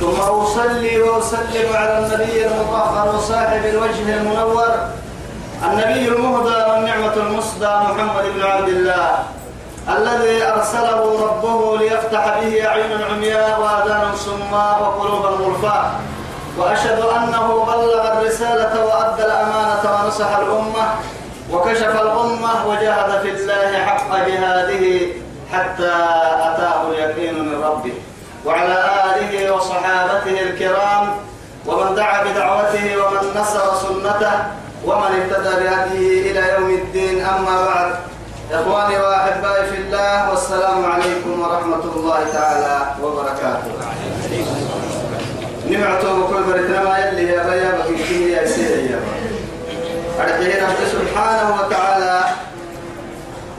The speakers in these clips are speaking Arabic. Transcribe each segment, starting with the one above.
ثم أصلي وأسلم على النبي المطهر وصاحب الوجه المنور النبي المهدى والنعمة المصدى محمد بن عبد الله الذي أرسله ربه ليفتح به أعين عمياء وآذان صماء وقلوبا غرفاء وأشهد أنه بلغ الرسالة وأدى الأمانة ونصح الأمة وكشف الأمة وجاهد في الله حق جهاده حتى أتاه اليقين من ربه. وعلى آله وصحابته الكرام ومن دعا بدعوته ومن نصر سنته ومن اهتدى بهديه إلى يوم الدين. أما بعد إخواني وأحبائي في الله والسلام عليكم ورحمة الله تعالى وبركاته. نمعته بكل برتنا ما يلي يا بيا بكي يا سيدي يا سبحانه وتعالى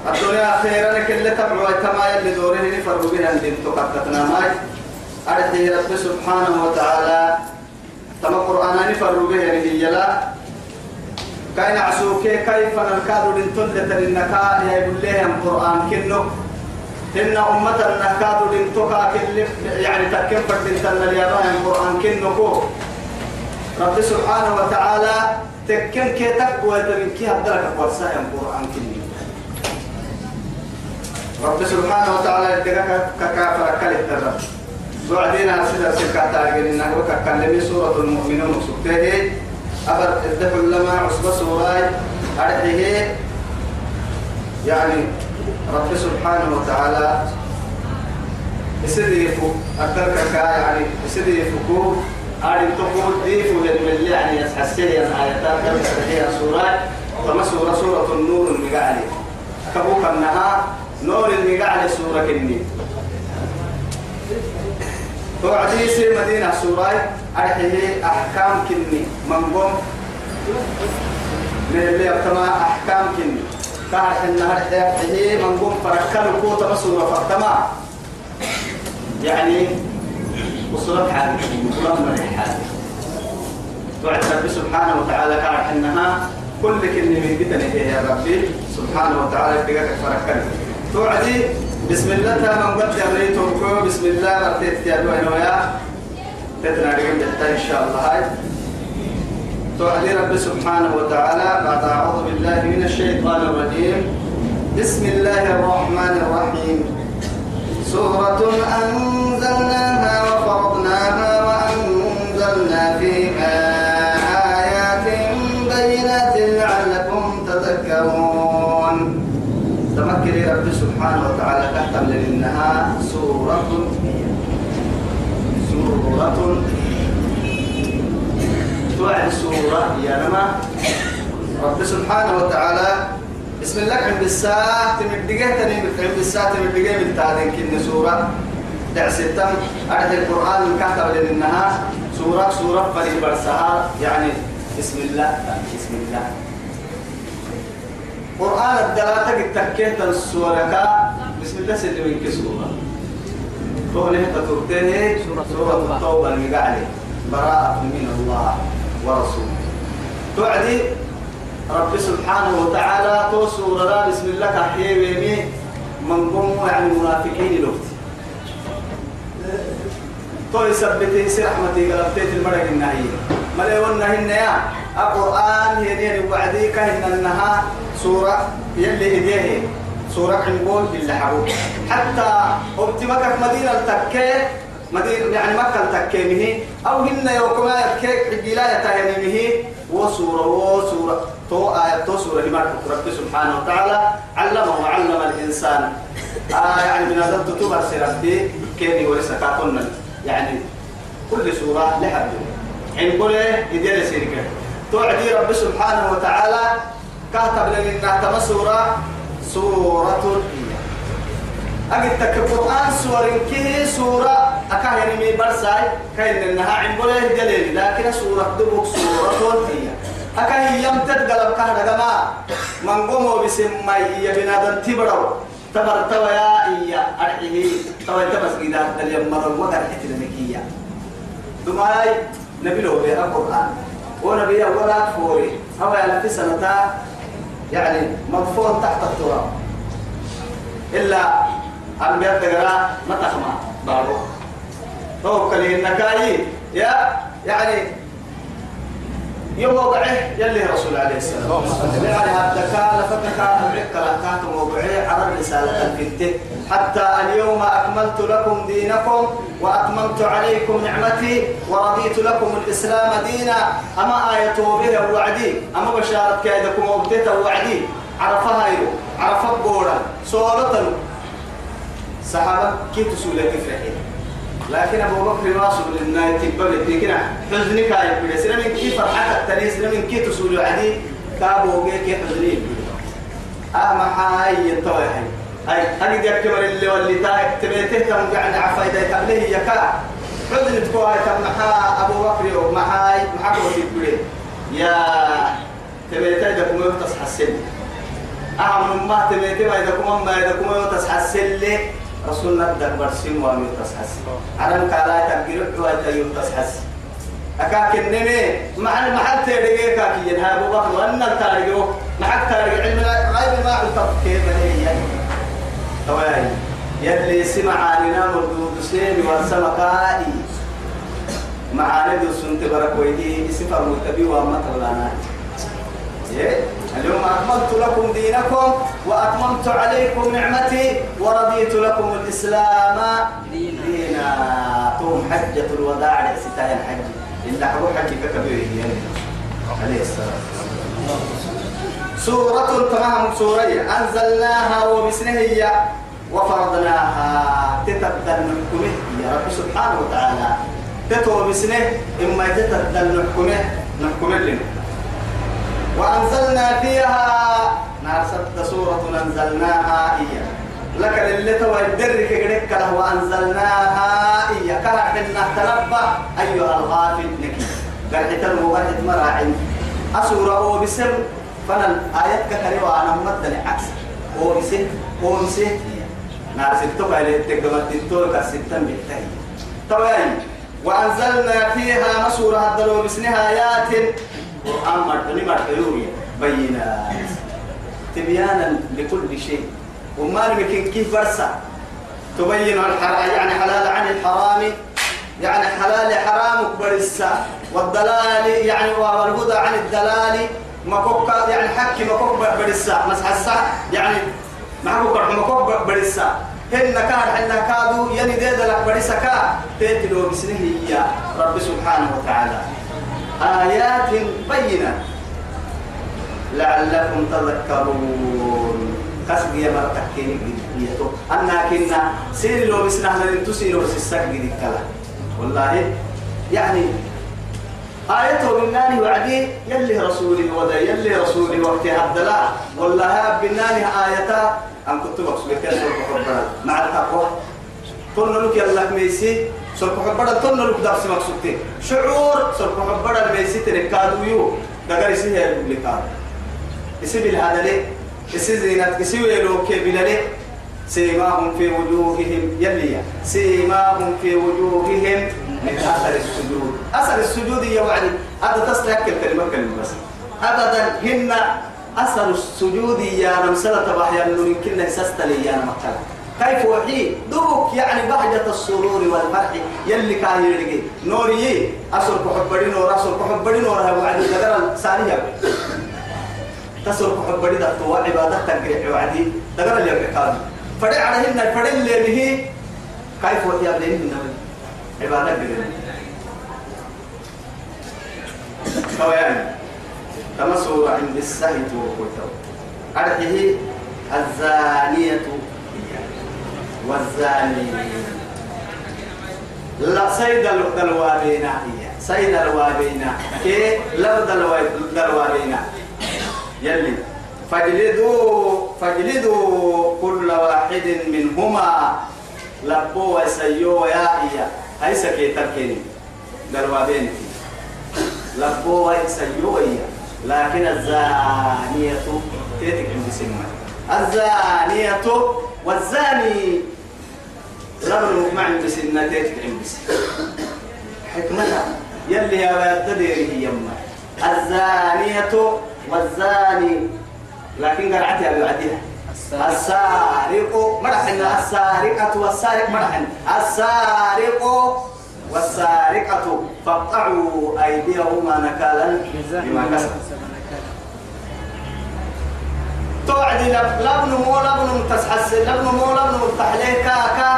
الدنيا خيرا كل تبعوا تما يلي دوره نفر بها اللي تقطتنا ماي. أرجعي رب سبحانه وتعالى. تما قرآن نفر بها اللي يلا كاين عسوك كيف نكاد لنتل تلنكا يا يقول لهم قرآن كنو. إن أمة نكاد لنتكا كل يعني تكن فردين تن اليابان القرآن كنو كو. رب سبحانه وتعالى تكن كي تقوى من كي قرصا القرآن كنو. رب سبحانه وتعالى يدقك ككافر كلمة الرب أرسل سكاتا تاجر إنه وككلمي سورة المؤمنون سكته أبر الدفع لما عصبة سوراي أرده يعني رب سبحانه وتعالى يسدي يفو أكثر يعني يسدي يفكو أرد تقول ديفو اللي يعني يسحسيه آياتات كم هي سورة فما سورة سورة النور المقالي. كبوك أنها نور المقالي سورة كني. توعدي سي مدينة سورة أرحيه أحكام كني. منقوم من اللي أبتما أحكام كني. كارح النهار أرحيه منقوم فركل القوة مسورة فرتما يعني وصلت حالي وصلت من حالي توعد ربي سبحانه وتعالى كارح إنها كل كني من قتنه يا ربي. سبحانه وتعالى بقى فركل توعدي بسم الله من قد يمريتم بسم الله مرتيت يا دوين ويا تتنا لقد إن شاء الله. هاي. تعالي رب سبحانه وتعالى. بعد أعوذ بالله من الشيطان الرجيم. بسم الله الرحمن الرحيم. سورة أنزلناها وفرضناها لأنها سورة سورة توعد سورة يا نما. رب سبحانه وتعالى بسم الله عند الساعة تمدقه تاني عند الساعة تمدقه من تادين كن سورة. دعستم أعد القرآن كتب لأنها سورة سورة فريد برسها يعني بسم الله. بسم الله. قرآن الدلالة التكيه السورة بسم الله سلمين كسورة تهنه تتركته سورة التوبة. المقالي براءة من الله ورسوله. توعدي رب سبحانه وتعالى تو سورة بسم الله كحيوي من قوم يعني منافقين لوقت. تو يثبت رحمتي قلبتي المرق النهي ملي والنهي يا القرآن دي وعدي كهن انها سورة يلي هديه سورة عنقول بالله حبوب. حتى ابتمكك مدينة التكيه مدينة يعني مكة التكيمه أو هن يوكما يكيك حجيلا يتهنمه وسورة وسورة. تو آية تو سورة لما رب سبحانه وتعالى علمه وعلم الإنسان. آه يعني من هذا تتوبة سيرتي كيني ورسكاتنا يعني كل سورة لحد حين قوله يدير سيرك توعدي رب سبحانه وتعالى كاتب لنا تم سورة سورة أجد تك القرآن سورة كه سورة أكاهن من برساي كاين انها عم بوله دليل لكن سورة دبوك سورة هي أكا هي يمتد قلب كهنا كما من قوموا بسم هي بنادم تبرو. تبر تويا إيا أرحيه. تويا تبس قيدا دليل مرة وقر حتى المكية دماي نبي له بها القرآن ونبي ولا فوري أو يعني في سنة يعني مدفون تحت التراب. إلا أنبياء تقرأ ما تخمى بارو. توكل النكاي يا يعني يوم وقعه يلي رسول عليه السلام. يعني الدكالة فتكالة بعكرة كانت موقعه على الرسالة البنت حتى اليوم أكملت لكم دينكم وأتممت عليكم نعمتي ورضيت لكم الإسلام دينا. أما آية به وعدي أما بشارة كيدكم وبتيت وعدي عرفها يرو عرفت بورا. سولة صحابة كي تسولة كفرحين لكن أبو بكر ما سول لنا تقبل تكنا حزنك يا بيد سلام كيف فرحتك تلي سلام كي تسول عدي كابو كي حزني آه ما حي هاي هاي دي كبر اللي واللي تاك تبيته تم قاعد عفايده تبليه يكا حزن تكو هاي تم محا أبو بكر ومحاي محاكم تقبل يا تبيته دكم تصحى السن أهم ما تبيته ما دكم ما دكم تصحى السن رسولنا دك برسيم وامي تصحس عرم كالا تقدير قوة يوم تصحس أكاك النمي مع المحل تيرجع كاكي ينها أبو بكر وأن التارجو معك تارج علم غير ما عرفت كيف هي. تواي يلي عننا مردود سيمي والسمكائي معانا دو سنت برك ويدي سفر متبي وما اليوم أكملت لكم دينكم وأتممت عليكم نعمتي ورضيت لكم الإسلام دينا توم حجة الوداع لستايا الحج إلا حبو حج كبير عليه السلام. سورة تمام سورة أنزلناها وبسنه وفرضناها. تتبدل نحكمه يا رب سبحانه وتعالى. تتو بسنه إما تتبدل نحكمه نحكمه لنا. وأنزلنا فيها. نار ست سورة أنزلناها إيا لك اللي توا يدرك قدك له. وأنزلناها إيا كلا حنا تنبه. أيها الغافل. نكي قرحت المغرحت مراعي. أسورة أو فانا آيات كتري وأنا ممثل عكس بسم نار ستوك على تقدمت تنتور كستن بالتهي طبعا وأنزلنا فيها مسورة هدلوا بسنها آيات. قرآن مرتني مرتني بينات. تبيانا لكل شيء. وما يمكن كيف برسا تبين الحلال يعني حلال عن الحرام. يعني حلال حرام برسا. والدلال يعني والهدى عن الدلال. مكوك يعني حكي مكوك برسا. مسحسا يعني معكوك مكوك برسا. هن كان هن كادو يعني ديد لك برسا كا. تيتلو بسنه هي رب سبحانه وتعالى. آيات بينات لعلكم تذكرون. كسب يا مرتكين يتو أنا كنا سير لو بسنا هذا تسير بس السك دي كلا. والله يعني آيته بالناني وعدي يلي رسولي ودا يلي رسولي وقت هدلا والله بالناني آيتا أن كنت مقصود كسر مع التقوى. قلنا لك يلا ميسي. سرق حبڑا تون لك درس مقصود شعور سرق حبڑا الميسي تركادو يو. دقر يسي هي البلكاد يسي بالهذا ليه يسي زينات يسي ويلو كبيرة ليه سيماهم في وجوههم يلي سيماهم في وجوههم. من أثر السجود. أثر السجود يا وعدي هذا تستحق الكلمة كلمة بس. أبدا هن أثر السجود يا نمسلة بحيا يمكن يسستلي يا مكان كيف وحي؟ دوك يعني بهجة السرور والفرح يلي كان يلقي نوري أسر كحبري نور أسر كحبري نور هو وعد دقر ثانية تسر كحبري ده تو عبادة تنقرح وعدي. دقر اللي يبقى فدع عليهن الفرد اللي به كيف وحي أبلين عبادة بهم كويان كما سورة عند السهي توقيته أرحيه الزانية والزاني. لا سيد الوابين هي. سيد الوابين كي؟ لو الوابين يلي. فاجلدوا فاجلدوا كل واحد منهما. لبو ويسيو ويا إيا هاي سكي تركيني قالوا بينتي لبو ويسيو ويا لكن الزانية تيتك عند سنة الزانية والزاني ربنا معنى بسنة تيتك عند سنة حكمتها يلي يا تدري يما الزانية والزاني لكن قرعتها بعدها السارق مرحنا السارقة والسارق مرحنا السارق والسارقة فاقطعوا أيديهما نكالا بما كسبوا توعد لبن مو لبن تسحس لبن مو لبن مفتحليه كاكا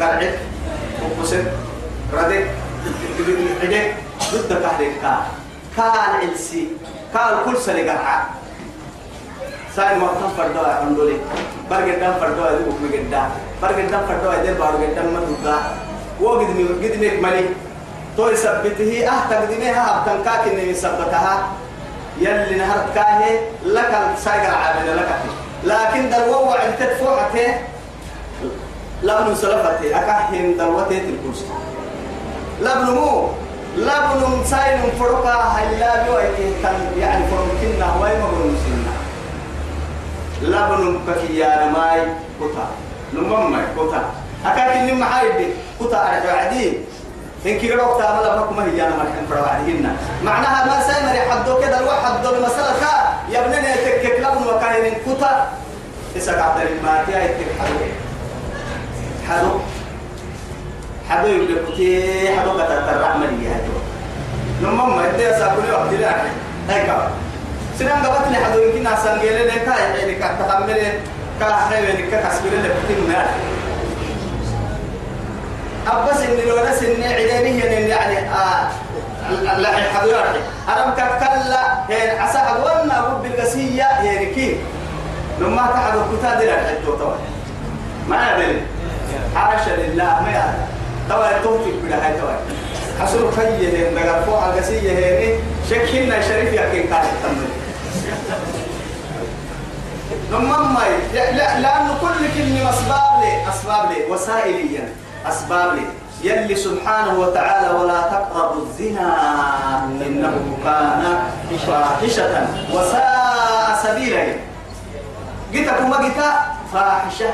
قرعت وقسم ردك عدك ضد كهرك كا كان إلسي كان كل سنة قرعة ساي ما كان فردوا عندولي برجع دم فردوا يدوك مجدا برجع دم فردوا يدير بارجع دم ما تدا وقد مي قد ميك ملي تو يثبته آه تقدميها هبتن كاك إني يثبتها يلي نهرت كاهي لك سايق العابد لك لكن دلوا وعد تدفوعته لبن سلفته. أكاهن دلوته الكرسي لبن مو. لبن ساين فرقا هلا بيو يعني فرقنا وين ما بنسينا لبن بكيا ماي كتا نمم ماي كتا أكاك إني محايد كتا أرجع عدي. إن كي روك تعمل بكم هي أنا مرحم فروعدهن معناها ما سيمر حدو كده الواحد دول مسألة يا ابننا يتك لبن وكاين كتا إسا عبد الماتي يتك حدو. حدو. حدو يقول كتي حدو كتا الرحمة لي هدو نمم ما يدي أسابوني وقت لي هيك سنان قبط لي حدو يمكن أسان جيلي لك يعني كتحمل كاحي لك كسبيل لك كتير أبس إن لو نس إن عدينه يعني آه لا حضرتك أرم كلا يعني عسى أدونا رب القسية يعني كيف لما تحد الكتاب دل الحجة طبعا. ما يدري حاشا لله ما يعلم طبعا توفيق بلا هاي طبعا. حصل خيه إن دقر فوق القسية يعني شكلنا شريف يحكي كاش تمر لما ما لا لأنه كل كلمة أسباب لي أسباب لي. وسائليا أسباب لي. يلي سبحانه وتعالى ولا تقربوا الزنا. إنه كان فاحشة. وساء سبيلا. جيتا كما جيتا فاحشة.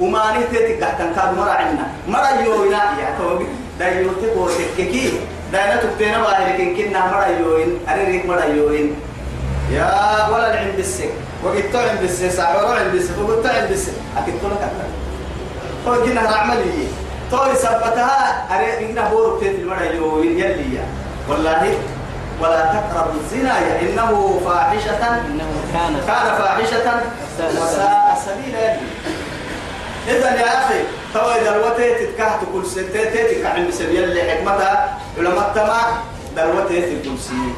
وما نتيتك تحت كاد مرا عنا. مرا يوينا. يا توبي دا يوتك وتككي دا نتك تينا باهي لكن كنا مرا يوين. أريك مرا يوين. يا ولا العين بالسك. وقلت عند بالسك. سعر عند بالسك. وقلت عند بالسك. أكيد كلك أكثر هو جينا رعملي توي سبتها أري إنه بورك تيت المرأة يوين يلي والله ولا تقربوا الزنا إنه فاحشة. إنه كان كان فاحشة. وساء سبيلا إذا يا أخي تو إذا الوتي تتكهت كل ستة تتك عند سبيل اللي حكمتها علماء تما دلوتي الكرسي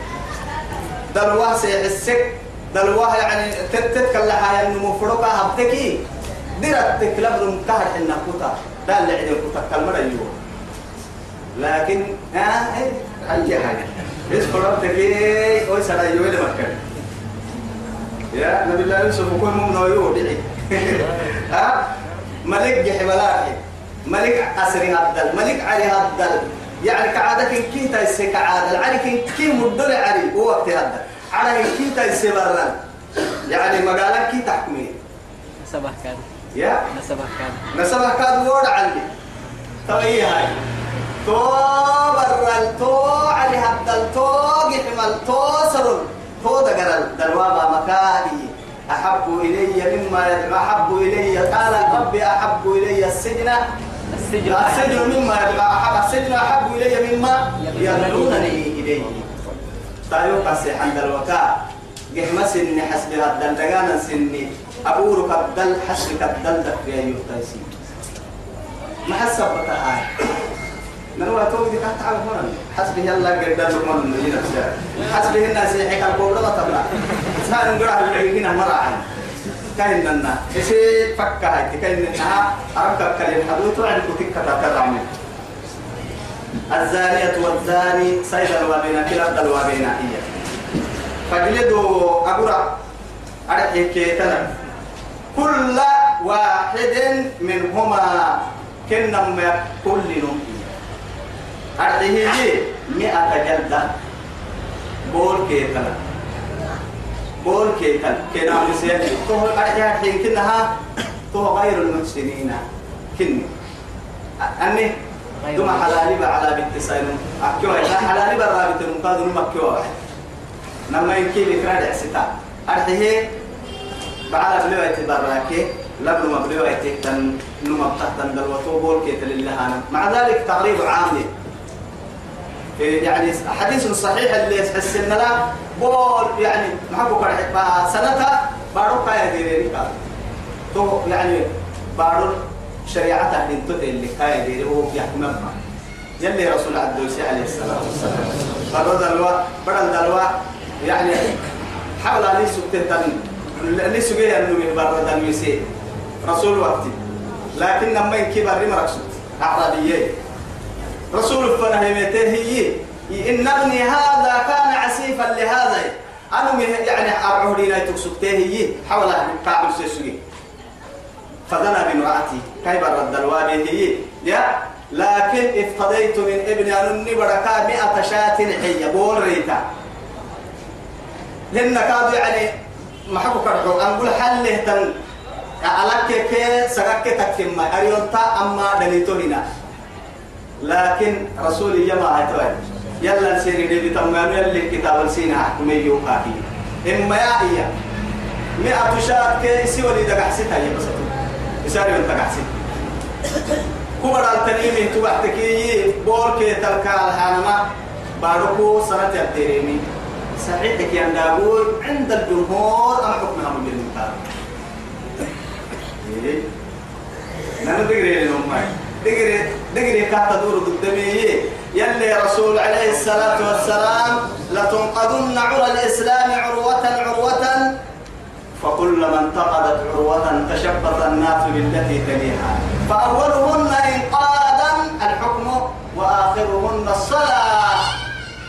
دلوه سيحسك دلوه يعني تتكلم هاي النمو فرقة هبتكي. درت تكلم لهم كهر إنها كتا ده اللي عندهم كتا كلمة أيوه. لكن ها إيه؟ أي حاجة. إيش فرقتك إيه أو سنة أيوه لمكان يا نبي الله يوسف يكون مؤمن ويوه دعي. ها؟ ملك جحبلاكي. ملك أسري هدل ملك علي هدل يعني كعادة كي تيسي كعادة. علي كي مدل علي. هو وقت هدل على كي تيسي برا يعني مقالك كي تحكمي نسبه كان يا نسبه كان نسبه كاد وورد عندي طيب إيه هاي تو برا تو علي هدل تو جحمل تو سرل تو دقرل دروابا مكاني أحب إلي مما يدعو أحب إلي قال ربي أحب إلي السجن السجن السجن مما يدعو أحب السجن أحب إلي مما يدعونني إليه تايو قصي عند الوكاء قحمة سني حسب الدل دقانا سني. أبورك الدل حسبك الدل دك يا يوتايسي ما حسب بتاعي نروى توقي دي تحت على هنا حسبه يلا قدر لقمان من هنا. حسبه الناس القول لا تبلا سان هنا مرة عن كاين لنا إيش فك هاي كاين لنا أركب كلام حدوث وعند كتك كتر الزانية والزاني سيد الوابين كلا الوابين هي. فجلدوا أقرأ أرحي كيتنا كل واحد منهما كنا كل نوم. أرضيه مئة جلدة. بول كيتنا بول كيتنا كنا مسيح تو أرجع حين كنها تو غير المحسنين كن. أني دوما حلالي على بالتسعين أكيو إحنا حلالي برا بالتمقاد نما أكيو واحد. نما يمكن يكرر عستا أرحيه بعد بلو اعتبارك لبن مبلو اعتبارك نما بتحتن دلوتو بول كيت لله مع ذلك تقريب عامل يعني حديث صحيح اللي يحس إن لا بول يعني محبو سنتها بارو كاي ديري قال تو يعني بارو شريعتها من تد اللي كاي ديري هو يحكم ما. يلي رسول الدوسي عليه الصلاه والسلام فرد الوا بدل الوا يعني حول عليه سكتن اللي سجيه أنه من برد المسي رسول وقتي. لكن لما يكبر مرقص أعرابية. رسول فنهمته هي. إن ابني هذا كان عسيفا لهذا. أنا يعني أرعه لنا تكسكته هي. حول كعب سيسوي فدنا بامرأتي كيف رد الوابي هي يا لكن افتضيت من ابن أنني بركا مئة شاة حية. بول ريتا. لأن كادوا يعني ما حكوا كرحوا أنقول حل تن ألك كي سرك تكتم أريونتا أما دليتو هنا. لكن رسول يما أتوين يلا سيري دي بتمام يلي كتاب السينا حكم يوكاكي إما يا إيا. مئة شاة كيسي ولي دقحسيتها بس يساري من دقحسيت كبر التنيمي تبعتكي بول كي تلقى الحانما. باركو سنة التريمي صحيح كي أندابول عند الجمهور أما حكمها من المثال نحن دقري لهم دقري دقري كاتا دور قدامي. يلي رسول عليه الصلاة والسلام لتنقضن عرى الإسلام عروة عروة فكلما انتقدت عروة تشبث الناس بالتي تليها. فأولهن إنقاذا الحكم وآخرهن الصلاة.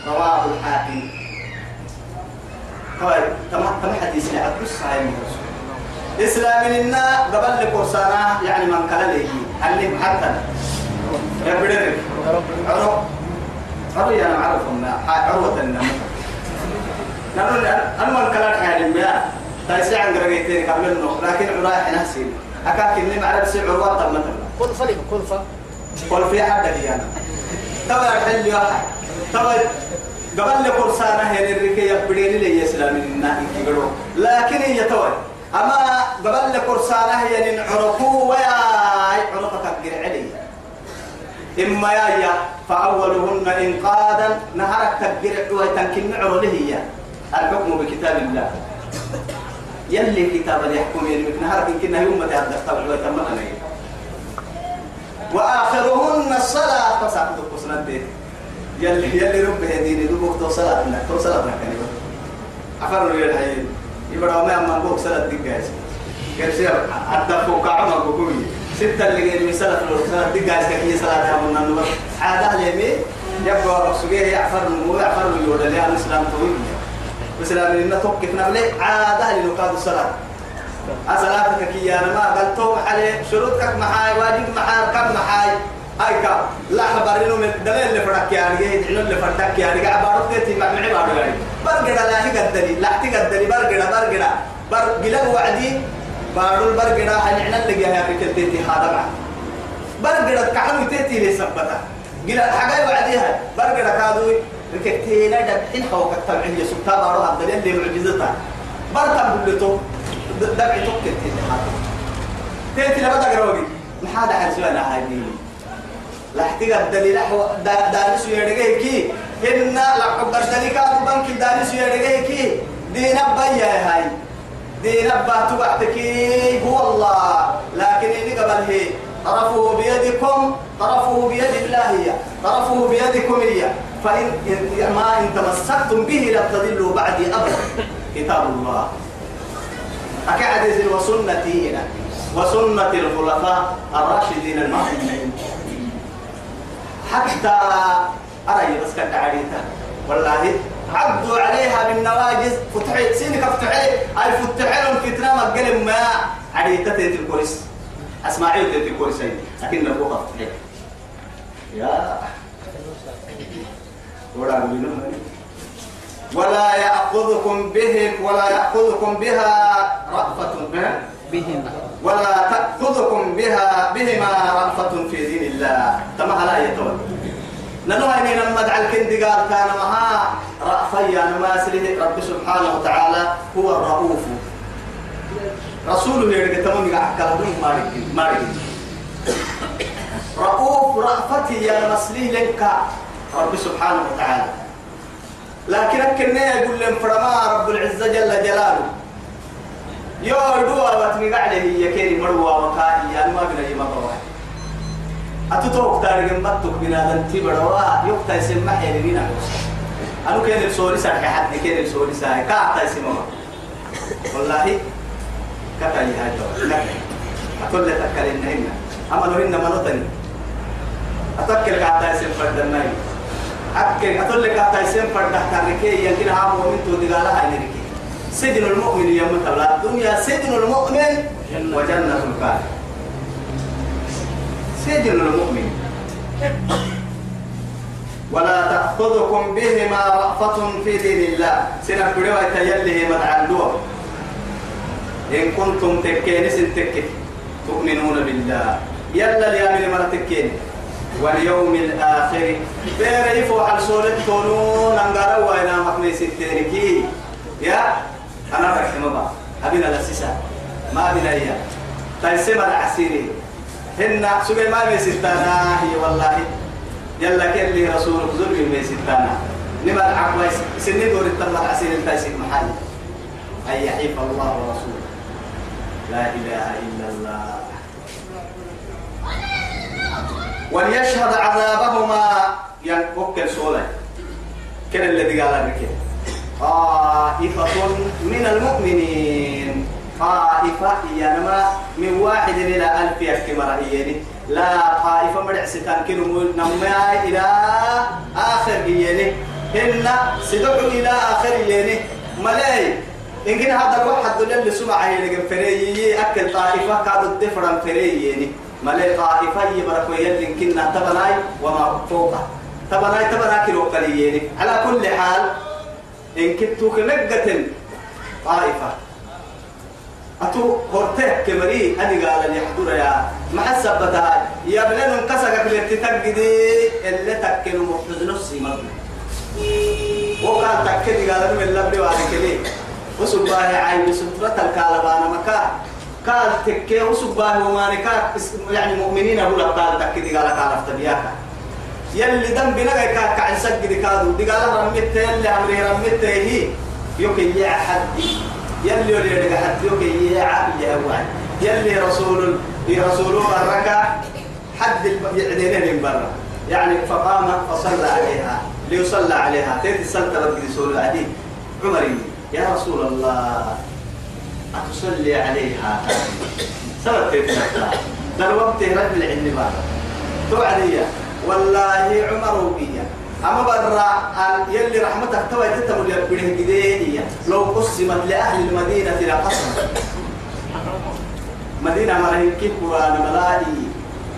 رواه الحاكم. طيب تم حديث لعبد الصحيح من رسول إسلام لنا قبل لكورسانا يعني من كلا ليه اللي حتى يا بدر عرو عرو يا معرفهم عروة النمو نقول أنا من كلا يعني ما تايسي عن قرقيتين قبل النخ لكن عرايح نفسي أكاك إني معرف سي عروة طب مثلا كل فريق كل فريق قل في حد لي أنا. تبع الحل واحد. تبع قبل لكورسانا هي الركي يبدين لي إسلام لنا لكن هي توي. أما قبل لكورسانا هي نعرفوا ويا عرفك أقر علي إما يا يا فأولهن إنقاذا نهرك تقر ويتنكن عرو هي. الحكم بكتاب الله. يلي كتاب يحكم يلمك نهرك يمكن يوم ما تهدف طبعا ويتمنى وآخرهن الصلاة. فسعد القسنة يلي يلي رب هديني دوبك تو صلاة تو صلاة كلمة عفر الحين. يبقى ما أما بوك صلاة دقائق كيف سير أدفو كعمر بكوي ستة اللي جاي من صلاة صلاة دقائق كي صلاة من النور عادة اليمين يبقى رسوله يعفر مو يعفر يودا لي الإسلام طويل. الإسلام إنه توقف نبلي عادة لنقاد الصلاة أصلاتك كي يا ما قال توم عليه شروطك معاي واجب معاي كم معاي هاي كا لا خبرينه من دليل اللي فرق يعني جاي يدعون اللي فرتك يعني. قاعد بارو تيتي مع معي بارو يعني برجع لا هي قدري لا تقدري برجع برجع برجع وعدي بارو البرجع هنعنا اللي جاي في تيتي هذا مع برجع كحلو تيتي لي سبتها جلا حاجة وعديها. برجع كادوي. ركبتين دبحين فوق التبعية سبتها بارو هذا اللي معجزتها برتم بلتو دبعي توكل تيتي هذا تيتي لما تقرأوي محاد حرسوانا هاي دي لحتيجا الدليل دانس يرجعي كي إن لحب الدليل كاتو بنك يرجعي كي دين أبايا هاي. دين أبا تبعتكي هو الله. لكن إني قبل هي. طرفه بيدكم طرفه بيد الله طرفه بيدكم هي فإن ما إن تمسكتم به لن تضلوا بعدي أبدا. كتاب الله. أكعد وسنتي وسنة الخلفاء الراشدين المهديين حتى أرى بس كنت عريتا والله عدوا عليها بالنواجز فتحي سينك فتحي؟ أي فتحي لهم فتنة مقلم ما. عديدة تيت الكورس. أسماعيل تيت الكورس لكن نبوها يا ولا ولا يأخذكم به ولا يأخذكم بها رأفة. بهما. ولا تأخذكم بها بهما رأفة في دين الله. تما لا يتول ننو هاي لما دعا الكند قال كان مها رأفيا نما سليه رب سبحانه وتعالى هو الرؤوف. رسوله يرجع تمام يقع كلامه مارك مارك رؤوف رأفتي يا مسليه لك. رب سبحانه وتعالى. لكن أكننا يقول لهم فرما رب العزة جل جلاله. يو دوا باتمي عليه هي كيري مروا وكاي يا ما بنا يما بوا أتوتوك تاريخ مبتوك بنا دنتي بدوا يوكتا يسمى حيرينا أنا كان السوري سارك حد كان السوري سارك كاتا يسمى والله كتا يهاجو لك أقول لك أكلنا هنا أما هنا منوتني أتذكر كاتا يسمى فردنا أكل أقول لك كاتا يسمى فردنا كاركي يمكن هام ومن تودي قالها هاي سجن المؤمن يوم تبلا الدنيا سجن المؤمن وجنة الكافر سجن المؤمن. ولا تأخذكم بهما رأفة في دين الله. سنة كلها يتيله مدعندوه إن كنتم تكين سنتك تؤمنون بالله. يلا ليامن مرتكين واليوم الآخر. بير يفو على سورة تونون أنقروا وإنا مكني ستيركي يا أنا رحمه الله أبينا الأسيسة ما بنا إياه تيسم العسيري. هن سبي ما بيستانا هي والله. يلا كل رسولك زرق بيستانا نما العقوة سنين دور التمر عسير التيسير محل. أن يحيف الله ورسوله. لا إله إلا الله. وليشهد عذابهما. ينفك سولا كان الذي قال الركب. طائفة من المؤمنين. طائفة ينما من واحد إلى ألف يكمر إياني لا طائفة مرع ستان كنو نما إلى آخر إياني هن سدعوا إلى آخر إياني ملاي. إن كان هذا الواحد اللي سمع يلقى فريي. أكل طائفة كادوا الدفرن فريي ملاي طائفة يبركوا يلي إن كنا تبناي وما فوقه. تبناي تبناي كيلو على كل حال إن كنتو كنقة طائفة. أتو هرته كمري أني قال لي حضور يا ما حسبتها يا بلين انكسك اللي تتقدي اللي تكلم محزن نفسي مبنى وقال تكدي قال من اللبلي وعلى كلي وسباه عين سترة الكالبان مكا قال تكي وسباه وما نكا يعني مؤمنين هو قال تكدي قال قال افتبياك يلي دم بنجا كا كعن سجد كادو. دي قال رميت يلي عمري رميت هي. يوكي يا حد يلي يلي يلي حد يوكي يا عبد يا يلي رسول رسول الركع حد يعدين برا. يعني فقام فصلى عليها. ليصلى عليها. تيت السلطة بدي رسول العديد عمري يا رسول الله. أتصلي عليها. سبب تيت ده الوقت رد العلم بعد توعدي والله عمر وبيا. أما برا يلي رحمتك توي تتمر يبره جديدية لو قسمت لأهل المدينة لقسم مدينة مرهن كيف وأنا ملائي.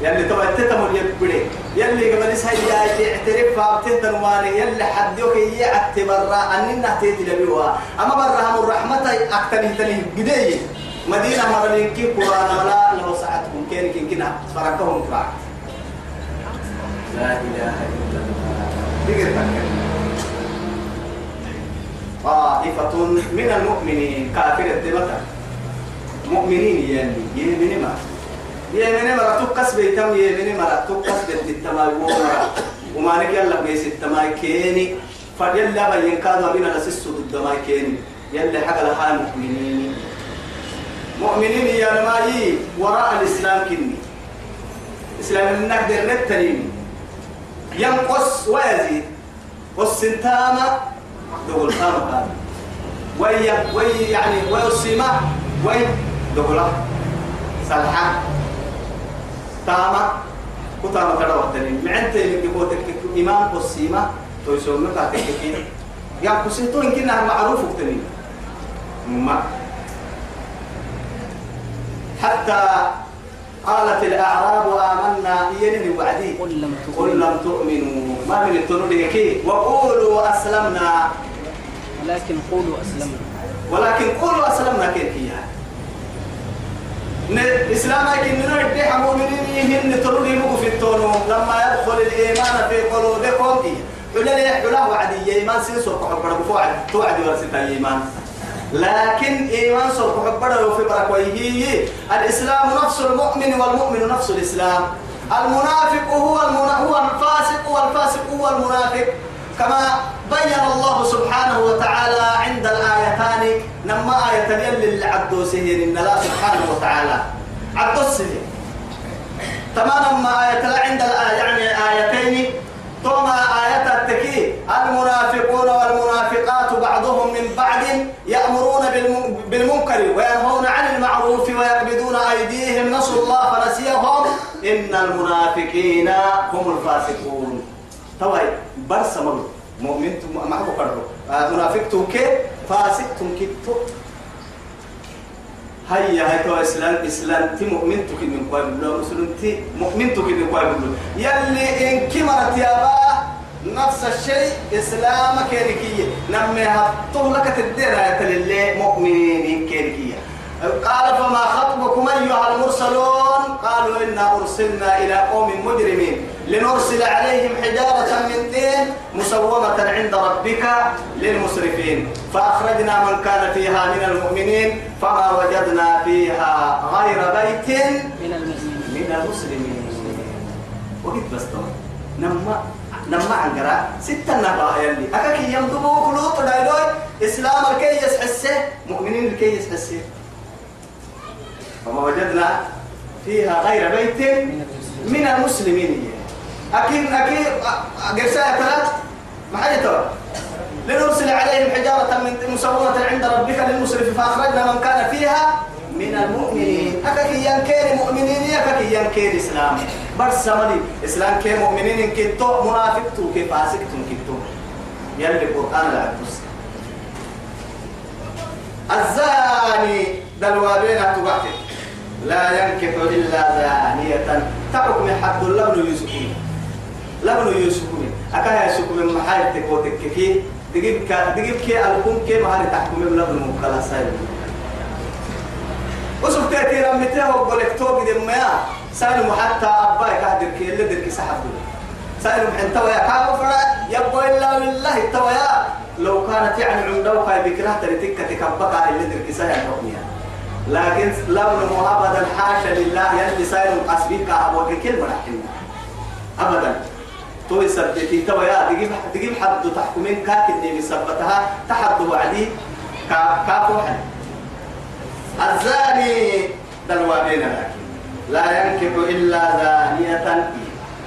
يلي توي تتمر يبره يلي قبل سهي يا اعترف فابتدن واني يلي حدوك يعتي برا أننا تيتي لبيوها. أما برا هم الرحمة أكتنه تنه جديدية مدينة مرهن كيف وأنا ملائي لو ساعتكم. كينك كنا فرقهم كراك. لا إله إلا الله. تقدر طائفة من المؤمنين. كافر الدمتة مؤمنين يعني يمين ما. يمين مرة تقص بيتم؟ يمين مرة تقص بالتماي ومرة وما نجي يلا بيس التماي كيني. فيلا بين كانوا بينا لسسو الدماي كيني. يلا حق لها مؤمنين مؤمنين يا ماي وراء الإسلام كني. إسلام نقدر نتنين ينقص ويزيد. والسنتامة دول خام هذا وي وي يعني ويصيمة وي دولة سلحة تامة كتامة كذا وقتني معنت اللي بيقول إمام والسيمة تويسون كين يا كسيتو إن كنا معروف وقتني ما حتى قالت الأعراب آمنا ينني وعدي قل لم تؤمنوا ما من التنودي وقولوا أسلمنا ولكن قولوا أسلمنا ولكن قولوا أسلمنا كيف هي إسلام لكن نرد مؤمنين هن تروني مو في التونو لما يدخل الإيمان في قلوبكم حلال حلال وعدي. إيمان سيسر كحبر بفوعد توعد ورستا إيمان لكن إيمان سر كحبر في بركويه الإسلام نفس المؤمن والمؤمن نفس الإسلام. المنافق هو المنا... هو الفاسق والفاسق هو المنافق. كما بين الله سبحانه وتعالى عند الآيتان نما آية يلي عبدو سهير إن الله سبحانه وتعالى. عبدو السهير تمام ما آية عند الآية يعني آيتين. ثم آية التكي المنافقون والمنافقات بعضهم من بعض يأمرون بالم- بالمنكر وينهون عن المعروف ويقبضون أيديهم. نسوا الله فنسيهم. إن المنافقين هم الفاسقون. توي برس مر مؤمن ما هو كرر منافق توكي فاسق تنكتو هيا هاي تو إسلام إسلام. تي مؤمن تكي من قوي بلو مسلم تي مؤمن تكي من قوي بلو يلي إن كمرت يا با نفس الشيء اسلام كيركية نمي هطول لك تدير للي مؤمنين كيركية قال فما خطبكم أيها المرسلون؟ قالوا إنا أرسلنا إلى قوم مجرمين لنرسل عليهم حجارة طين مسومة عند ربك للمسرفين. فأخرجنا من كان فيها من المؤمنين فما وجدنا فيها غير بيت من المؤمنين من المسلمين. وقت بس طبعا. نما نما عنقرا ستة نبا يلي. أكاك يمدبو كلوط دايلوي إسلام الكي يسحسه مؤمنين الكي يسحسه. فما وجدنا فيها غير بيت من المسلمين. أكيد أكيد قرساء ثلاث ما حاجة ترى لنرسل عليهم حجارة من مسومة عند ربك للمسرف فأخرجنا من كان فيها من المؤمنين. أكاكي ينكير مؤمنين أكاكي ينكير إسلام. بس سمدي إسلام كي مؤمنين كتو منافق تو كي فاسق تو كتو يلي القرآن لا تس الزاني دلوابين تبعتك لا ينكح إلا زانية. تحكم حد لبن يوسفون لبن يوسفون أكا يوسف من محايل تكوتك كي دقيب كا دقيب كي ألقون كي مهاري تحكم لبن مكلا سايل. وسوف تأتي رمته وقولك توقي دي ميا سايل حتى أباي كهدر كي اللي دركي سحبه. سايل محن تويا. كابو فرا يبو إلا بالله تويا. لو كانت يعني عندو خاي بكره تريتك تكبقى اللي سايل حكميها لكن لونه ابدا حاشا لله يلي صاير قصبيك ابو كلمة رحمة. ابدا تو يثبتي تو يا تجيب تجيب حد تحكمين كاك اللي بيثبتها تحد وعدي. كا كافو الزاني دلوابين لكن. لا ينكح إلا زانية.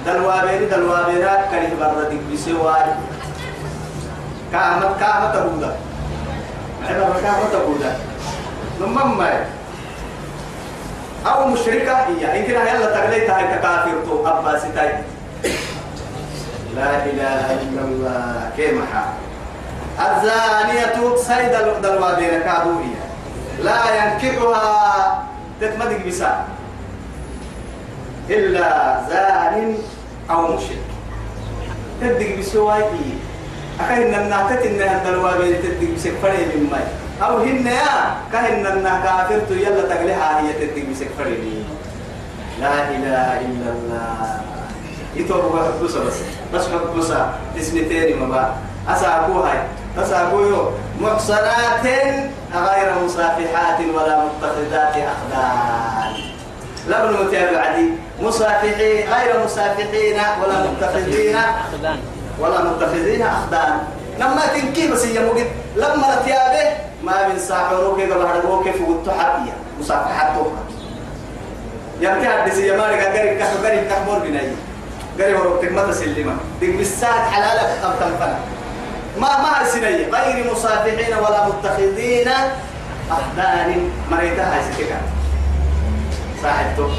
دلوابين دلوابين كره بردك بسوار. كامت كامت بودا عبر كامت بودا نمم أو مشركة هي. إن كنا يلا تغليت هاي تكافر تو أبا ستاي لا إله إلا الله. كيما الزانية سيد الوابين كابوية لا ينكحها تتمدق بسا إلا زان أو مشرك. تدق بسواي أكاين الناتت إنها الوابين تدق بسك فري من ماي. أو هن يا كهن النا كافر يلا تقلها هي تدق بسك فريني لا إله إلا الله. يتوب حبوسا بس بس حبوسا اسم تاني ما بقى أساقو هاي. أساقو يو محصنات غير مصافحات ولا متخذات أخدان. لبن متابع عدي. مصافحين غير مصافحين ولا متخذين أخذان ولا متخذين أخدان. لما تنكي بس هي مجد لما تيابه ما من ساحروك إذا بهربوك كيف قلت حبيا مصافحات توها يمتى حدث يا مالك قريب كحو قريب كحمور بناي قريب وروتك ما تسلمه ديك بالساعة حلالك أو تنفنا ما ما أرسني غير مصافحين ولا متخذين أخدان مريتها ستكا صاحبته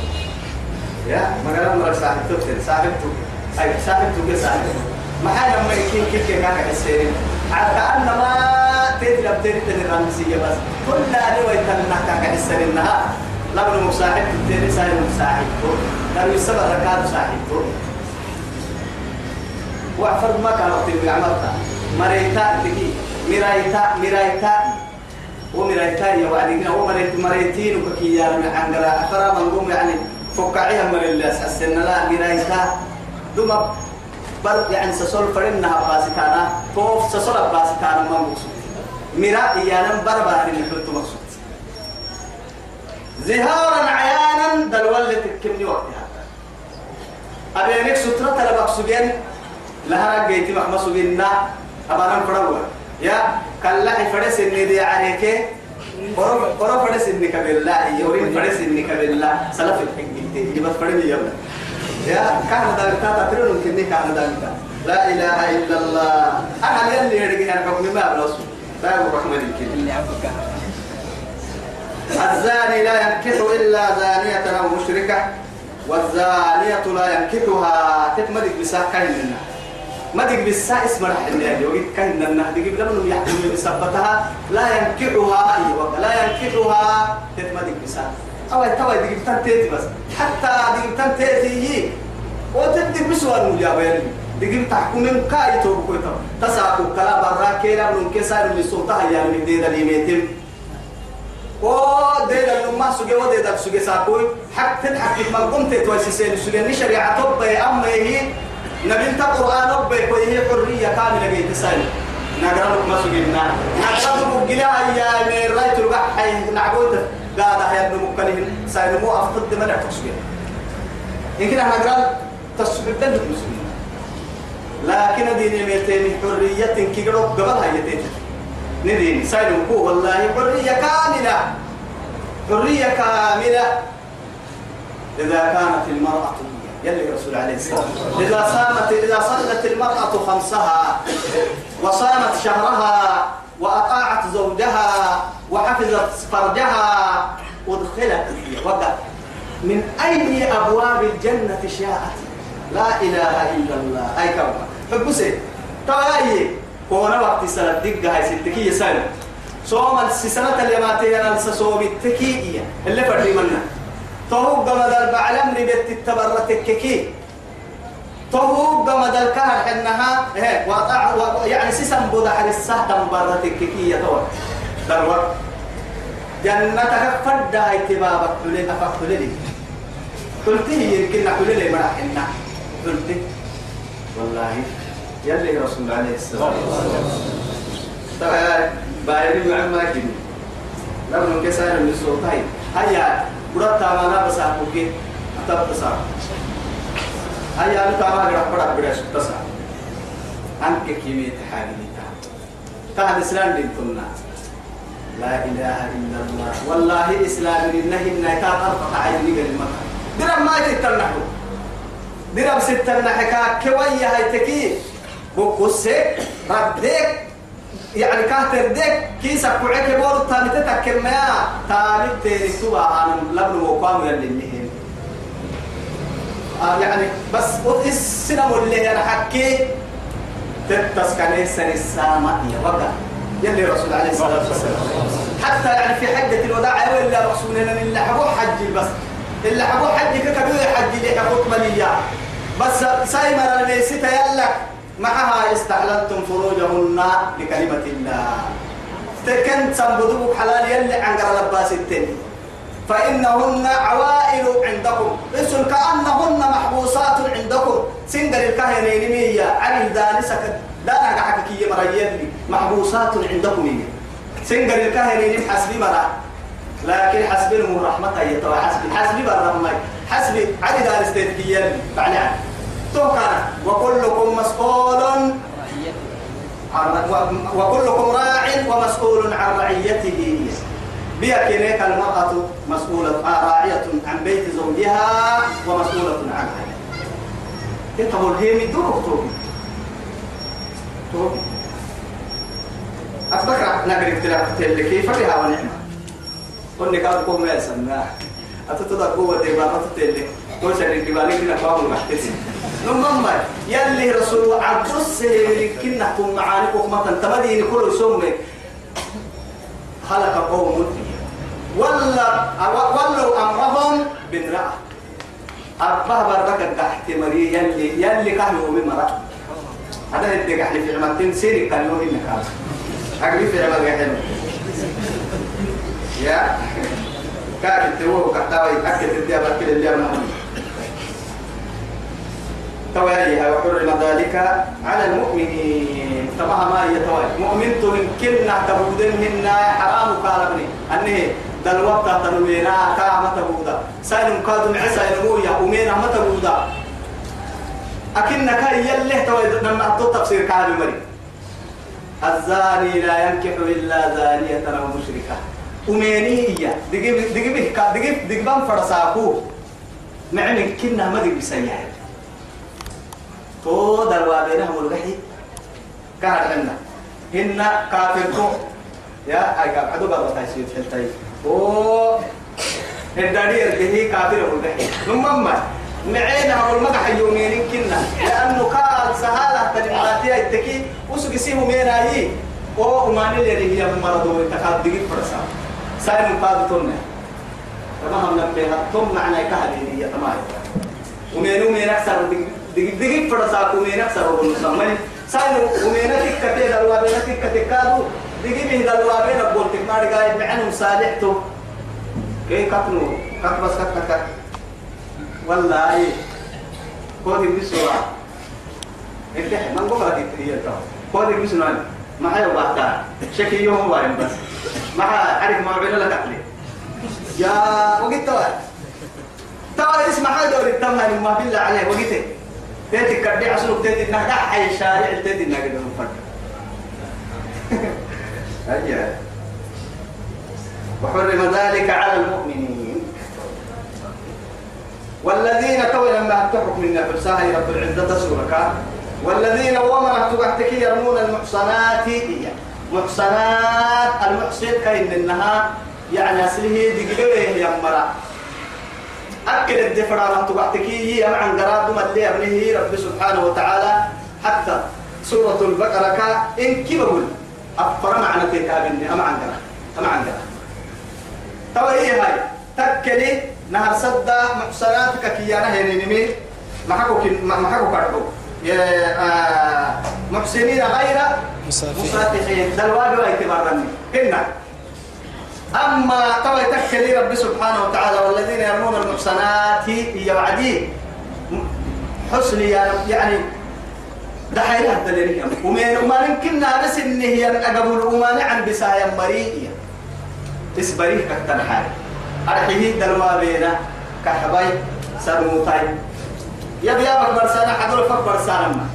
يا ما قال مرة صاحبته صاحبته أي صاحبته صاحبته ما حاجة ما كيف كيف كان حسين كأنما تدرب تدرب الرمسية بس. كل اللي ويتنا كان حسين إنها لابن مصاحب. تاني ساير مصاحب لابن السبع ركعات صاحب وعفر ما كان وقت بعمرتا مريتا تكي. مرايتا مرايتا. ومرايتا يا وعدي. هو مريت مريتين وكي يا من عنقرا أخرى من قوم يعني فكعيها من الناس. السنة لا مرايتا. دوما بل يعني سسول فرنها باسكانا. فوف سسول باسكانا ما مقصود. مرا إيانا بربا اللي حلت مقصود. زهارا عيانا دلول تكمني وقتها أبينك سترة لبك سجن لها رجيتي محمد سجننا أبانا فروا. يا كلا فرس إني دي عليك. قرب قرب فرس إني كبلا يورين فرس إني كبلا سلف الحين يبقى فرس يبقى يا كان ذلك تاترون كني كان ذلك لا إله إلا الله. أنا يلي يرجع الحكم ما بلص لا اللي عبك الزاني لا ينكح إلا زانية أو مشركة. والزانية لا ينكحها. تتمدك بساء كهننا مدك بساء اسم رح اللي يوجد كهننا دقيق لمن يحكم بسبتها لا ينكحها. أيوة لا ينكحها. تتمدك بساء أو توا دقيق تنتهي بس. حتى دقيق تنتهي وتدك بسوى المجابين دقيق تحكم من كاي توبكويتا تساقو كلا برا كيلا من كسار اللي سلطها يعني من ديدا ليميتم و ديدا لما سجى وديدا سجى ساقوي حق تضحك ما قمت توسسين سجى نشريعة طب أما هي. نبي قرآن ربك وهي حرية كاملة جيت سالي نقرأ ما سجينا نقرأ جلا يا من رأيت الوقت حي نعبود قاعد هيا ابن مكانه سالي مو أفضل دمنا تسجى يمكن إحنا نقرأ تسجى دلك مسلمين لكن دين ميتين حرية كي قرأ قبل هاي ندين. سالي مكو والله حرية كاملة. حرية كاملة. إذا كانت المرأة يلي رسول عليه السلام. إذا صامت إذا صلت المرأة خمسها وصامت شهرها وأطاعت زوجها وحفظت فرجها أدخلت وقع من أي أبواب الجنة شاءت. لا إله إلا الله. أي كما حب سي تواي كونا وقت سنة دقة هاي ستكية سنة صوم السنة اللي ما تينا صوم التكية اللي فردي منا تهوب قمد البعلم ربيت التبرة الككي. تهوب قمد الكهر حنها هيك وطع. يعني سيسم بودا حر السهدم برة الككي يتوى دروك جنتك فردا اتبابك تلين أفك تلين قلت هي يمكن نقول لي مرا حنا. قلت. والله. يلي رسول الله عليه الصلاة والسلام طبعا بايرين معما كده لما كسر من السلطان هيا. برات تامانا بس أبوكي أتب بس هيا أنا تاما غير برا برا بس أنك كيمي تحاجي تا تهل إسلام دين كنا لا إله إلا الله والله إسلام النهي النهي أرفع عيني كلمة درم ما تتنحو درم ستنحكا كوية هاي تكي بوكوسي رديك يعني كاتر ديك كيسا بورو تاني تتكر ما تاني تيري سوا عن لبن وقام يلي النهين آه يعني بس السنم اللي أنا حكي تتسكن سن السامة يا وقع. يلي رسول عليه الصلاة والسلام. حتى يعني في حجة الوداع ولا رسولنا اللي حبوا حج بس. اللي حبوا حج كبير حج اللي حبوا مليا بس سايمر الميسيت يلك معها استحللتم فروجهن لكلمة الله. تكن تنبذوك حلال يلي عن لباس التاني فإنهن عوائل عندكم. اسم كأنهن محبوسات عندكم. سنجر الكهنين مية. عن دانسك. لا نقعك كي مريد محبوسات عندكم مية. سنجر الكهنين حسبي مرا. لكن حسبي الرحمة يتوى. حسبي حسبي بالرحمة حسبي عن دانستيت كي معنى توكل وكلكم مسؤول وكلكم راع ومسؤول عن رعيته. بيكنيك المرأة مسؤولة راعية عن بيت زوجها ومسؤولة عنها. يتبول هيمي دور توبي توبي أتذكر نقري اختلاف تلك فرها ونعمة. قلنا كان قوم ما يسمى. أتتدى قوة إبارة تلك قلت لك إبارة كنا فاهم محتسين نمما يلي رسول عبد السهل كنا كم معاني وكما تمدين كل سمك خلق قوم ولا ولوا أمرهم بالرأى. أربعة بركة تحت مري يلي يلي كانوا من مرأة هذا اللي قاعد في عمتين سيري كانوا هنا أقري في عمل قاعد يا. كاك تروح كتاوي أكيد تدي أبكر اللي أنا تواليها وحرم ذلك على المؤمنين. تمام ما هي توالي؟ مؤمن تمكن تبودن حرام قال ابني. أنه دل تنوينا كا متبودا ساين مقادم عسى ينمويا ومينا متبودا أكنك يله توي لما أتو تفسير كامل مري. الزاني لا ينكح إلا زانية أو مشركة. وميني هي دقيب دقيب دقيب دقيبان فرساكو. معني كنا ما دقيب سيئة تو دروا بينهم الغحي كهر عنا هن كافركو يا أي كافر عدو بابا تايسير حلتاي أو. الداري الكهي كافر الغحي نمما معينا هو المدح يومين كنا. لأنه قال سهالة كلماتي التكي وسوق سيمو مينا هي. أو أماني اللي هي مرضو انتقاد دقيق فرسا سايم كهدي هي. تمام. مين أكثر دقيق. دقيق فرسا ومين أكثر ونسمى سايم ومين تكتي دلوا بين تكتي كادو. دقيق به دلوا بين أقول تكمار قاعد معنهم صالحته كي كتنو. كت بس كت كت والله. كود بسرعة. انت من قبل كتير كود بسرعة. ما هي وقتها شكل يوم وين بس. ما عارف ما بين لك أكلي يا وقت توا توا اسمع هذا دور التمها ما بالله عليه. وقت تيتي كردي عسلوك تيتي نهدا حي شارع تيتي نقدر نفرد أجل وحرم ذلك على المؤمنين. والذين تو لما تحكم من نفسها رب العزة سورك والذين ومن تبعتك يرمون المحصنات. محصنات المحصن كاين انها يعني أصله دقيقة يا مرا أكل الدفرة ما تبعتك هي عن قراب ما اللي ابنه رب سبحانه وتعالى. حتى سورة البقرة كا إن كي بقول أفر معنى تكابني أما عن أما عن قراب توا هي هاي؟ تكلي نهر صدا محصناتك كيانا هي نمي ما حكوا ما حكوا كاربو محسنين غير مسافحين. دلواب واعتبارني كنا أما طوى تكلي رب سبحانه وتعالى والذين يرمون المحصنات هي وعدي حسن يعني دحيل الدليل ومن وما يمكننا بس إن هي أقبل وما عن بسايا مريئة. اسبريه كتنحال أرحيه دلوابينا كحباي سرموتاي. يبي يابك برسانة حضر فك برسانة ما.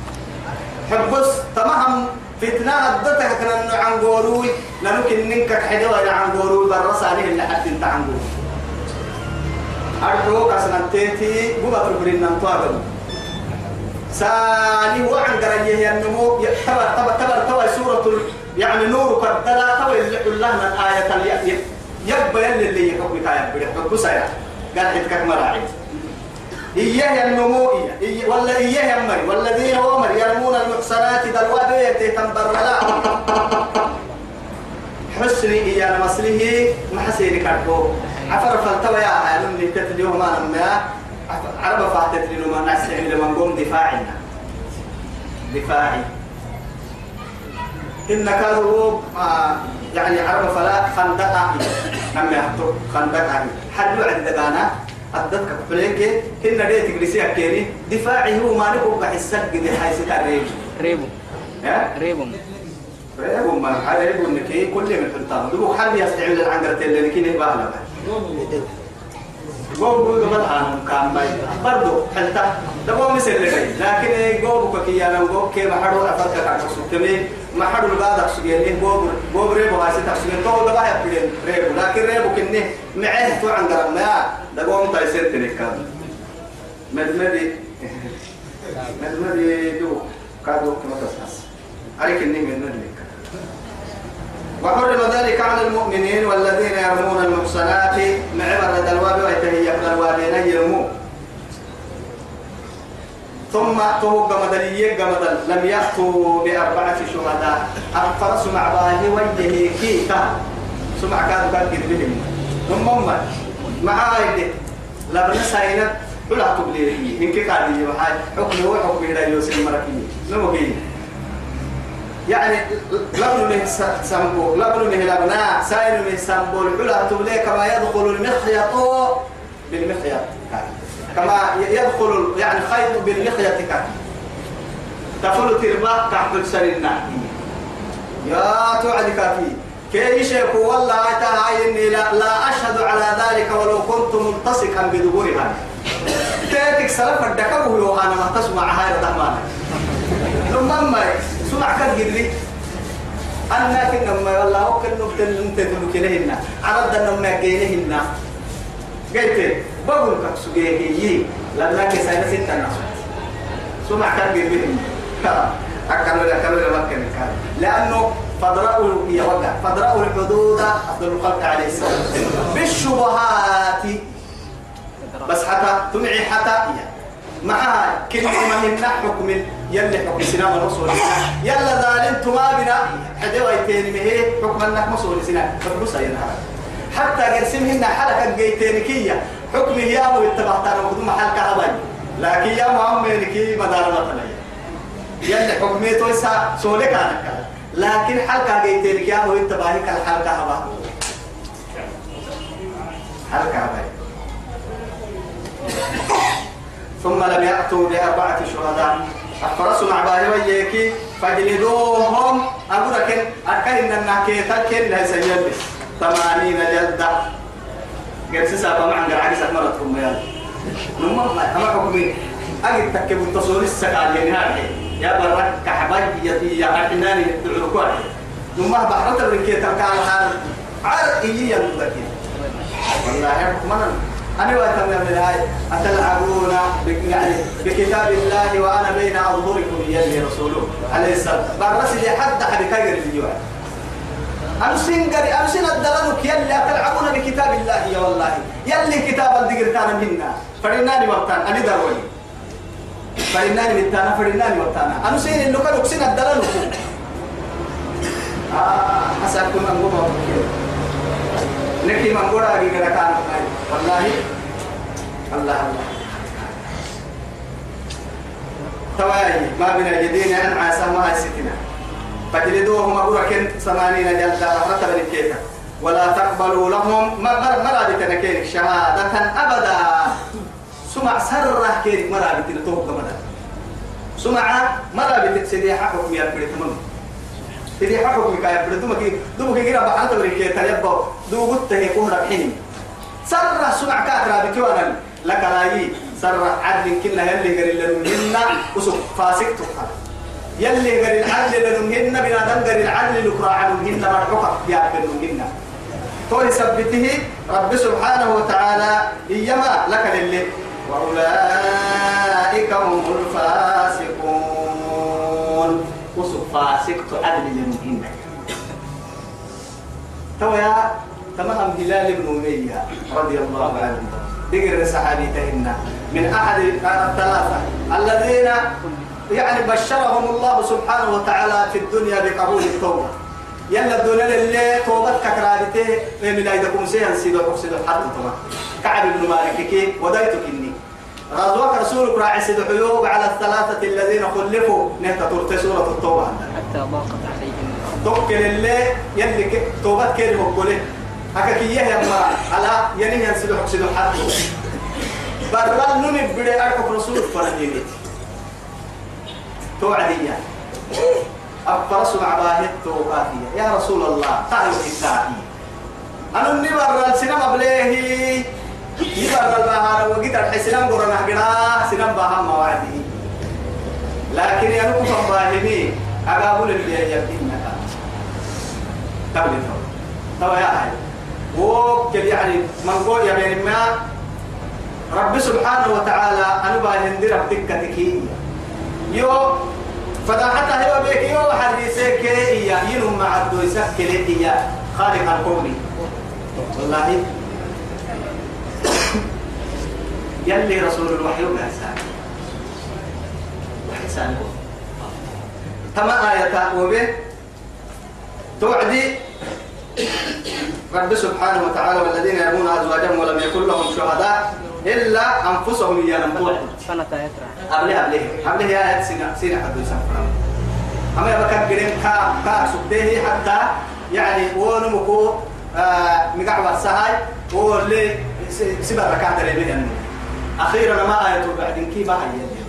حبس تمام فتنة أدتك كنا عن قولوي لنمكن ننك حدوة عن قولوي برسانة اللي حد انت عن قولوي أرجو كسنا تيتي بوبا تبرين ننطاقم ساني وعن قرية النمو تبر تبر تبر تبر سورة يعني نور كدلا تبر اللي الله من آية يبقى يلي اللي يحكم كايا بيحكم سيا قال حدك مراعي إياه النمو إيه ولا إياه أمري والذين هم يرمون المحصنات دلوابية تنبرلا حسني إياه مسله محسيني كاركو. عفر فالتوى يا أهلون نتتليه ما نمي عرب فاتت لنا ما نسعي لما نقوم دفاعنا. دفاعي. إن كانوا آه يعني عرب فلا خندقا أم يحطوا خندقا حلوا عند دقانا أدتك فليك هن دي تجلسي أكيني. دفاعي هو ما نقول بحسك دي حيث ريب ريبو. ها؟ ريبو. ريب ما ريب نكي كل من حلتان دو حد يستعمل العنقرة اللي نكي نبالا قوم قوم عن كام باي. برضو حلتا. دبوا مثل لكن قوم بكي يا نو كي ما حدو أفرك كان سكتمي ما حدو البعض أكسجين قوم قوم ريبو هاي ستكسجين تو دبا يبين ريبو. لكن ريبو كنه معه تو عن قرب ما دبوا متايسر تنكام مدمدي مدمدي دو كادو كما تسحس عليك النيم مدمدي وحرم ذلك على المؤمنين والذين يرمون المحصنات مع برد الواب ويتهيأ الوابين يرمون. ثم توق مدنية جمدا لم يأتوا بأربعة شهداء. أفرس مع باهي وجهه كيتا. سمع كانوا كان بهم. نمم معاي دي لا بنساينا ولا تبلي إنك قاعد يوحى حكم هو حكم إلى يوسف مركي نمو يعني لبن له سامبو لبن له لبنا سائل له سامبو الحلا تبلي كما يدخل المخيط بالمخيط كما يدخل يعني خيط كان تفل تربا تحت سرنا يا توعد كافي كي شيخ والله تعالى إني لا, لا أشهد على ذلك ولو كنت ملتصقا بدبورها تاتك سلف الدكبه وأنا ما تسمع هاي الرحمن ثم سمع كد قدري أنا كنا ما والله وكل نقطة أنت تلوك لهن عرض أن ما جينهن قلت بقول لك سجيه لأنك سينا ستة ناس سمع كد قدري أكمل أكمل ما كان لأنه فضرأوا يا وقع فضرأوا الحدود عبد الخلق عليه السلام. بالشبهات. بس حتى تمعي حتى معها كلمة مهمة حكم. يلي حكم سنام الرسول يلا ذالين تما بنا. حدوا يتين مهي. حكم أنك مسؤول سنام فبروسا ينهار حتى قرسمهن حلقة جيتينكية حكم يا ابو اتبعتنا مقدوم حلقة هباي لكن يا محمد كي مدار مثلا يلي حكميته يسا سولك عنك لكن حلقة جيتينك يا ابو اتبعك الحلقة هبا حلقة هباي ثم لم يأتوا بأربعة شهداء. أفرسوا مع باهي فجلدوهم. أقول لك أكل إن النكيت كن لا ثمانين جلدة. قال سابا مع قرعة سكمرتكم يا نما أما حكمي. أجد تكب التصور السكال يعني هذه يا برك كحباج يا يا أحناني يدعوكوا نما بحرت الركيت كان حال. عار إيجي ينبكي والله حكمنا أنا وأتم من الآية أتلعبون يعني بكتاب الله وأنا بين أظهركم يلي رسوله. عليه السلام. برس لي حد حد كاير اليوم أمسين قري أمسين الدلنك يلي أتلعبون بكتاب الله يا والله يلي كتاب الذكر كان منا. فرناني وقتان أنا دروي فرناني متانا فرناني وقتانا. أمسين اللي كانوا كسين الدلنك آه حسب كنا نقول نكي من قرى أجي كان والله الله الله تواي ما بين اليدين أن عسى ما ستنا. فجلدوهم أبورك ثمانين جلدة. رتب الكيكة ولا تقبلوا لهم. ما مرا بتنكينك شهادة أبدا. سمع سرة كينك مرا بتنتوه كمدا سمع مرا بتسديح حكم يا بريتمم تدي حكم كاي بريتمم كي دوبك كده بحالة بريكية تلبى تهي كهرة حين سر سمع كاترا بكوانا لك لاي سر عدل كنا يلي قال لنهن وسق فاسق تقال يلي قال العدل لنهن بنا دم قال العدل لكرا عنهن مرحوكا يا بنهن تولي سبته رب سبحانه وتعالى إيما لك للي. وأولئك هم الفاسقون. وسق فاسق تعدل لنهن تويا تمام هلال بن أمية رضي الله عنه. ذكر الصحابي تهنا. من أحد الثلاثة الذين يعني بشرهم الله سبحانه وتعالى في الدنيا بقبول التوبة. يلا الدنيا اللي توبت كرابته من أيدكم سيهن سيدو حسيدو حتى طبعا كعب بن مالك كي ودايتك إني. غزوك رسولك راعي سيدو حيوب على الثلاثة الذين خلفوا. نهتا ترتي سورة التوبة. حتى ضاقت عليهم. توكل اللي يلي توبت كيري مقبوله هكا كي يهي أما على ينهي ينسلو حكسدو حتى برال نمي بدي أرحك رسول فرهيني توعدية. أفرس مع باهت توقاتية يا رسول الله تعالوا كتابي أنا اللي برال سينما بليه يبرال البهار وقيت الحسنان قرنا قرا سينما باهم موعدي لكن يا نكفر باهمي أقابل اللي يبدينك تبلي تو تو يا هاي وكل يعني من قول يا بين ما رب سبحانه وتعالى أنا باهندر ربك تكي يو فداحتها هو بيك يو حديثك يا ينم مع الدويسك كلي يا خالق الكون والله. يلي رسول الوحي وحسان وحسان تما آية وبه. توعدي. رب سبحانه وتعالى والذين يرمون أزواجهم ولم يكن لهم شهداء. إلا أنفسهم يا نموت سنة يترى قبله قبله قبله يا سنة سنة حد يسافر أما يبقى قرين كا كا سبته حتى يعني ونمكو آه مقعوة سهاي واللي سبع ركعات اللي بيهن أخيرا ما آية بعد كي باهي يلي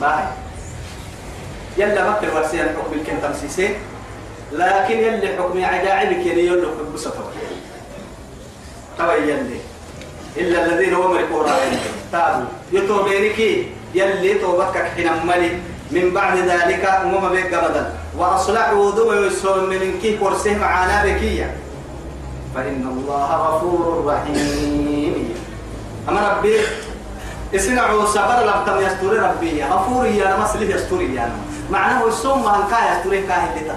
باهي يلا مكر ورسيان حكم الكن تمسيسين لكن يلي حكم عجائبك يلي يلي حكم بسطة. توا يلي. إلا الذين أمركوا رأيهم تابوا يتوبينك يلي توبتك حين ملي من بعد ذلك أمم بيك قبدا وأصلحوا دم يسوم من كي كرسه معانا بكية. فإن الله غفور رحيم. أما ربي اسنعوا صبر لم تم يستوري ربي. غفور يا مسلم يستوري يا معناه السوم ما كا يستوري كاه اللي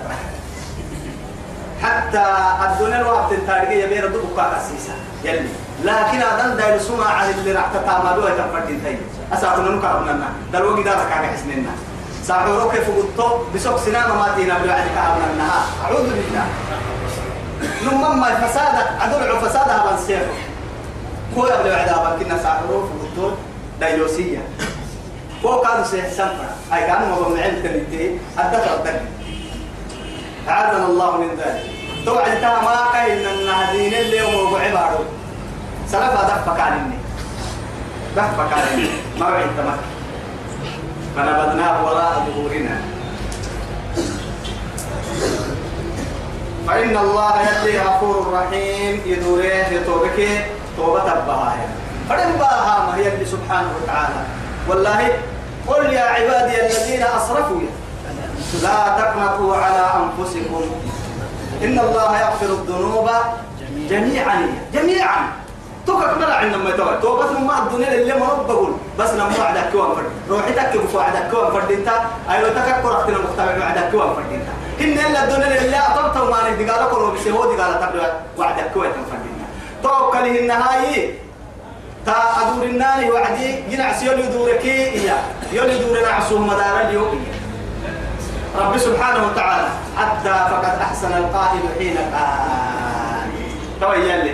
حتى الدنيا الوقت التاريخية بين الدبوك كاسيسا يلي. لكن هذا دايل سمع عن اللي راح تتعملوا يتفردين تاني. أسافر ننكر مننا دلوقتي دارك على حسننا ساحورو كيف قلتو بسوق سنانا ما تينا بالوعد كعبنا النهار أعوذ بالله. نمم ما الفساد عدل فسادها بنسير كوي قبل بعد أبا كنا ساحورو قلتو دايلوسية فوق هذا سيحسن أي كانوا مبمعين تلتين أدفع الدقي أعاذنا الله من ذلك. توعد ما كاين النهدين اللي يوم وقع سلفا دفك عني دفك عني موعد تمك فنبذناه وراء ظهورنا. فإن الله يلي غفور رحيم يدوريه يتوبك توبة البهايا. فلن باها ما هي اللي سبحانه وتعالى. والله قل يا عبادي الذين أسرفوا. لا تقنطوا على أنفسكم. إن الله يغفر الذنوب جميعا جميعا. توكك مرة عندما يتوى توبة ما الدنيا اللي ما بقول. بس لما وعدك كوان فرد. روحي تكي بفو وعدك كوان فرد انت. أيوه تكك قرأتنا مختبع وعدك كوان فرد انت. إن إلا الدنيا اللي أطلت وما نهدي قال لكم وبسي هو دي قال تبدو وعدك كوان فرد انت. توكل النهاية تا أدور الناني وعدي. ينعس يولي دوركي إياه. يولي دورنا عصوه مدار اليوم رب سبحانه وتعالى حتى فقد أحسن القائل حين قال. تويا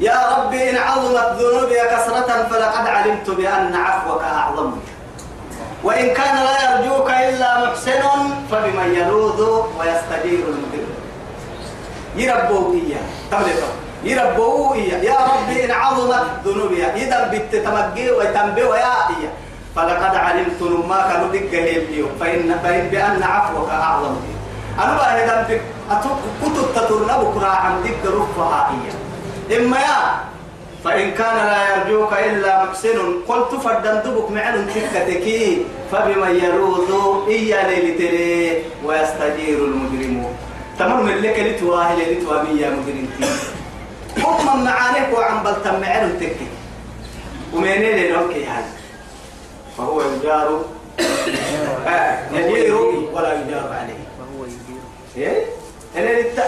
يا ربي إن عظمت ذنوبي كثرة فلقد علمت بأن عفوك أعظم. وإن كان لا يرجوك إلا محسن فبمن يلوذ ويستجير المدير. يربوا إياه. تملكه يربوا إياه. يا ربي إن عظمت ذنوبي. إذا بت تمجي ويتنبي ويا إياه. فلقد علمت ما كانوا دقة فإن فإن بأن عفوك أعظم. أنا بقى إذا بك كتب تطرنا بكرة عن دق رفها إياه. إما يا فإن كان لا يرجوك إلا محسن قلت فردن دبك معن تكتك فبمن يلوذ إيا ليلتري ويستجير المجرمون تمام لك لتواهي لتوامي يا مجرمتي هم معانيك وعن بلتم معن تكي. ومنين لنوكي هذا. فهو يجار. يجير ولا يجار عليه. وهو يدير إيه؟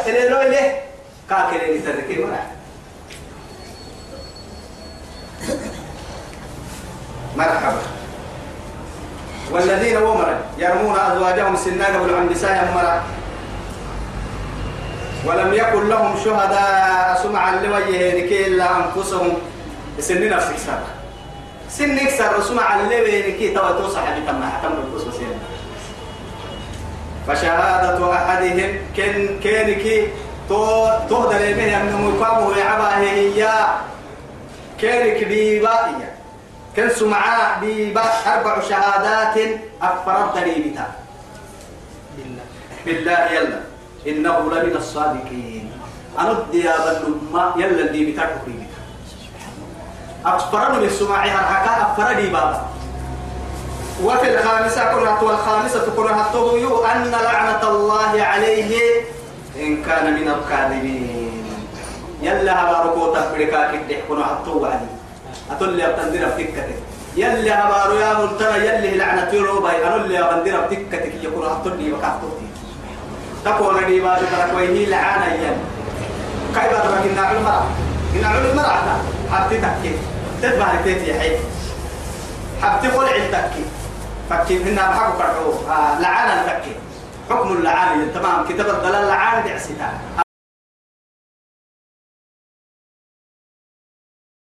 إلى لو إليه كاكل اللي تركي ولا. مرحبا. والذين ومر يرمون أزواجهم سنا قبل عن مرة ولم يكن لهم شهداء سمعا لوجهه إلا أنفسهم. سن نفسك سنة سن يكسر سمعا لوجهه توا توصح بتم حتم القصة سنة فشهادة أحدهم كن كينكي تو تهدى لمن أنه يقامه يعباه هي. كينك ديبا هي كن سمعاء ديبا أربع شهادات أكفرت ديبتا بالله. بالله يلا. إنه لمن الصادقين. أنا الديابة لما يلا ديبتا كريبتا أكفرنا بالسماعي هرحكا أكفر ديبا وفي الخامسة كلها والخامسة كلها الطغي أن لعنة الله عليه إن كان من الكاذبين. يلا هباركو تفريكا كده كنا حطوا علي أتول لي أبتندر بتكتك. يلا هبارو يا منتنا يلي لعنة روباي أنا اللي أبتندر بتكتك. يكون حطوا لي وكحطوتي تكون لي بعد بركويه لعانة يلا كيف أدرك إن علم مرة. إن علم مرة حتى. تكي. تتبع البيت يا حي. حتى قول عندك فكي منا بحق كرحو آه لعانا تكي. حكم اللعان تمام. كتاب الدلال لعان دعستا